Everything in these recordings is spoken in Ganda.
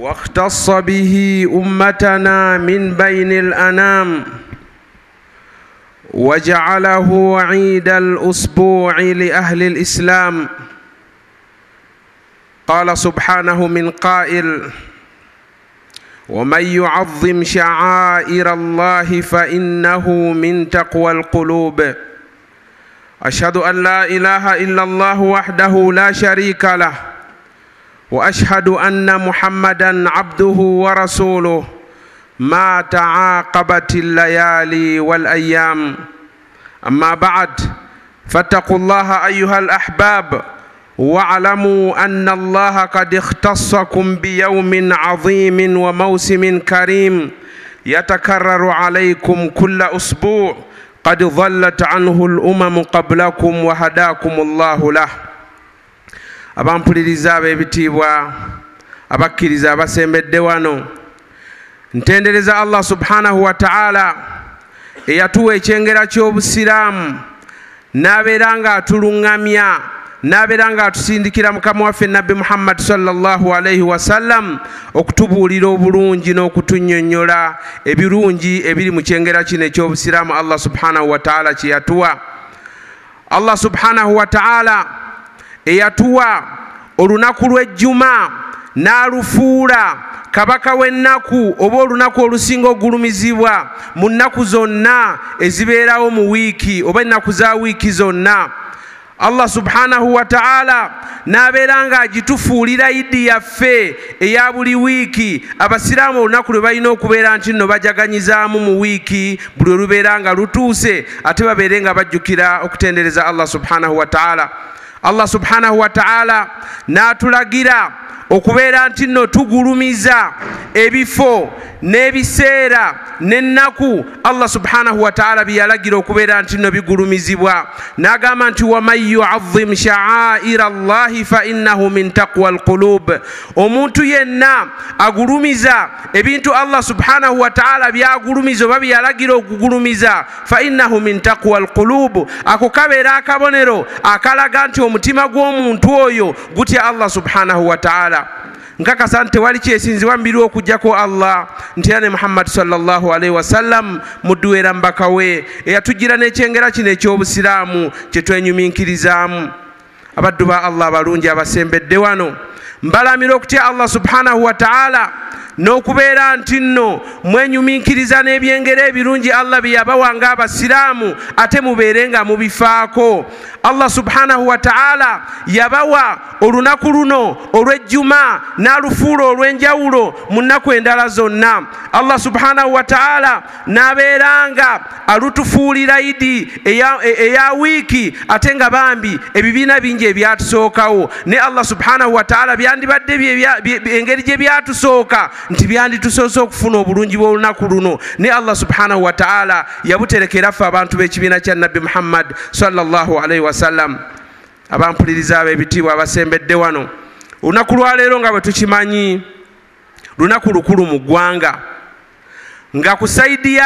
واختص به امتنا من بين الانام وجعله عيد الاسبوع لاهل الاسلام قال سبحانه من قائل ومن يعظم شعائر الله فانه من تقوى القلوب. اشهد ان لا اله الا الله وحده لا شريك له. واشهد ان محمدا عبده ورسوله ما تعاقبت الليالي والايام اما بعد فاتقوا الله ايها الاحباب واعلموا ان الله قد اختصكم بيوم عظيم وموسم كريم يتكرر عليكم كل اسبوع قد ظلت عنه الامم قبلكم وهداكم الله له. Abampuliriza ab'ebitiibwa abakkiriza abasembedde wano. Ntendereza allah subhanahu wa taala eyatuwa ekyengera ky'obusiraamu n'abeera nga atuluŋŋamya n'abeera nga atusindikira mukama waffe nabbi muhammadi salllahu alaihi wasallam okutubuulira obulungi n'okutunnyonnyola ebirungi ebiri mu kyengera kino eky'obusiraamu allah subhanahu wa taala kye yatuwa. Allah subhanahu wa taala eyatuwa olunaku lw'ejjuma n'alufuula. Kabaka w'ennaku oba olunaku olusinga ogulumizibwa mu nnaku zonna ezibeerawo mu wiiki oba ennaku za wiiki zonna allah subhanahu wa taala n'abeera ng'agitufuulira idi yaffe eya buli wiiki. Abasiraamu olunaku lwe balina okubeera nti nno bajaganyizaamu mu wiiki buli olubeera nga lutuuse ate babeere nga bajjukira okutendereza allah subhanahu wa taala allah subhanahu wa taala n'atulagira okubeera nti nno tugulumiza ebifo n'ebiseera n'ennaku allah subhanahu wataala byeyalagira okubeera nti nno bigulumizibwa. N'agamba nti waman yuazim sha'aira llahi fa innahu min taqwa alqulub. Omuntu yenna agulumiza ebintu allah subhanahu wataala byagulumiza oba byeyalagira okugulumiza fa innahu min taqwa alqulub. Ako kabeera akabonero akalaga nti omutima gw'omuntu oyo gutya allah subhanahu wataala nkakasa nti tewali kyesinzibwa mubiri okujjako allah nti era ne muhammadi salllahalaihi wasallam muddu era mbaka we eyatugira n'ekyengera kino eky'obusiraamu kye twenyuminkirizaamu abaddu ba allah abalungi abasembedde wano. Mbalamira okutya allah subhanahu wa taala n'okubeera nti nno mwenyuminkiriza n'ebyengero ebirungi allah bye yabawanga abasiraamu ate mubeere nga mubifaako allah subhanahu wa taala yabawa olunaku luno olw'ejjuma n'alufuula olw'enjawulo mu nnaku endala zonna. Allah subhanahu wa taala n'abeera nga alutufuulira idi eya wiiki ate nga bambi ebibiina bingi ebyatusookawo. Ne allah subhanahu wa taala byandibadde engeri gye byatusooka nti byanditusoose okufuna obulungi bw'olunaku luno. Ne allah subhanahu wa taala yabuterekera ffe abantu b'ekibiina kya nabbi muhammad sallallahu alaihi wasallam abampuliriza ab'ebitiibwa abasembedde wano. Olunaku lwaleero nga bwe tukimanyi lunaku lukulu mu ggwanga nga ku saidi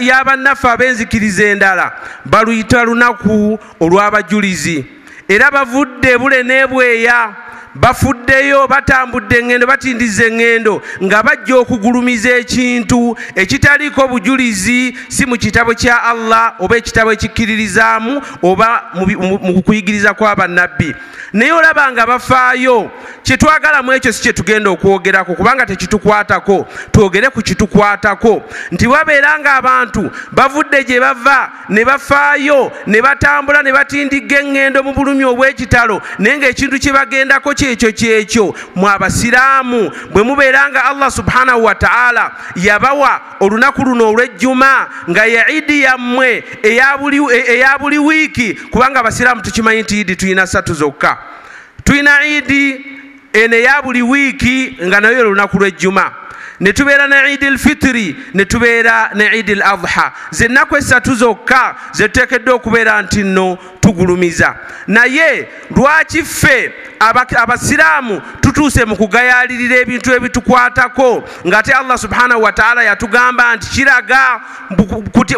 y'abannaffe ab'enzikiriza endala baluyita lunaku olw'abajulizi. Era bavudde bule n'ebweya bafuddeyo batambudde eŋŋendo batindiza eŋŋendo nga bajja okugulumiza ekintu ekitaliiko bujulizi si mu kitabo kya allah oba ekitabo ekikkiririzaamu oba mu kuyigiriza kw'abannabbi naye olaba nga bafaayo kyetwagala mu ekyo si kye tugenda okwogerako kubanga tekitukwatako twogere ku kitukwatako. Nti wabeera ng'abantu bavudde gye bava ne bafaayo ne batambula ne batindiga eŋŋendo mu bulumi obw'ekitalo naye ng'ekintu kye bagendako kyekyo kyekyo mwe abasiraamu bwe mubeera nga allah subhanahu wa taala yabawa olunaku luno olw'ejjuma nga ye idi yammwe eya buli wiiki kubanga abasiraamu tukimanyi nti idi tulina satu zokka tulina idi eno eya buli wiiki nga nayo olunaku lw'ejjuma. Ne tubeera ne idi lfitiri ne tubeera ne idi l adha zennaku esatu zokka zetuteekeddwa okubeera nti nno tugulumiza. Naye lwaki ffe abasiraamu tutuuse mu kugayalirira ebintu ebitukwatako. Ng'ate allah subhanahu wataala yatugamba nti kiraga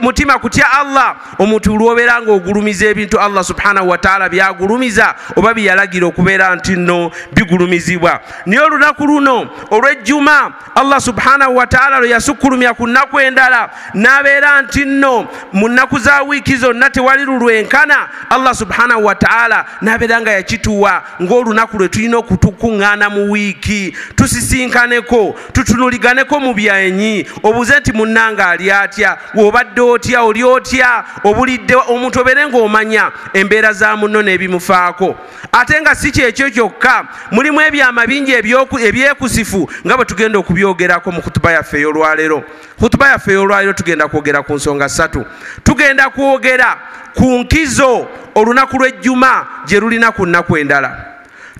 mutima kutya allah? Omuntu lwobeera ng'ogulumiza ebintu allah subhanahu wataala byagulumiza oba byeyalagira okubeera nti nno bigulumizibwa. Naye olunaku luno olw'ejjuma allah subhanahu wataala lwe yasukkulumya ku nnaku endala n'abeera nti nno mu nnaku za wiiki zonna tewali lulwenkana allah subhanahu wataala n'abeera nga yakituwa ng'olunaku lwe tulina okutukuŋŋaana mu wiiki tusisinkaneko tutunuliganeko mu byanyi obuze nti munnanga ali atya? W'obadde otya oli otya? Obulidde omuntu obeere ng'omanya embeera za munno n'ebimufaako. Ate nga si kyekyo kyokka mulimu ebyama bingi ebyekusifu nga bwe tugenda okubyogerako mu kutuba yaffe ey'olwaleero. Kutuba yaffe ey'olwaleero tugenda kwogera ku nsonga ssatu. Tugenda kwogera ku nkizo olunaku lw'ejjuma gye lulina ku nnaku endala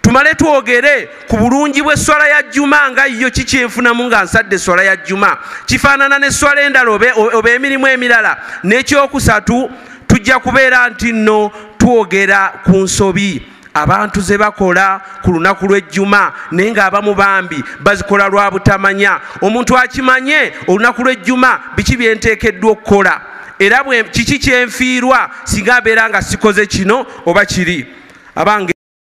tumale twogere ku bulungi bw'esswala ya jjuma nga yo kikyenfunamu nga nsadde esswala ya jjuma. Kifaanana n'esswala endala oba- emirimu emirala n'ekyokusatu tujja kubeera nti nno twogera ku nsobi. Abantu ze bakola ku lunaku lw'ejjuma naye ng'abamu bambi bazikola lwa butamanya. Omuntu akimanye olunaku lw'ejjuma biki byenteekeddwa okukola? Era kiki kyenfiirwa singa mbeera nga sikoze kino oba kiri? Abange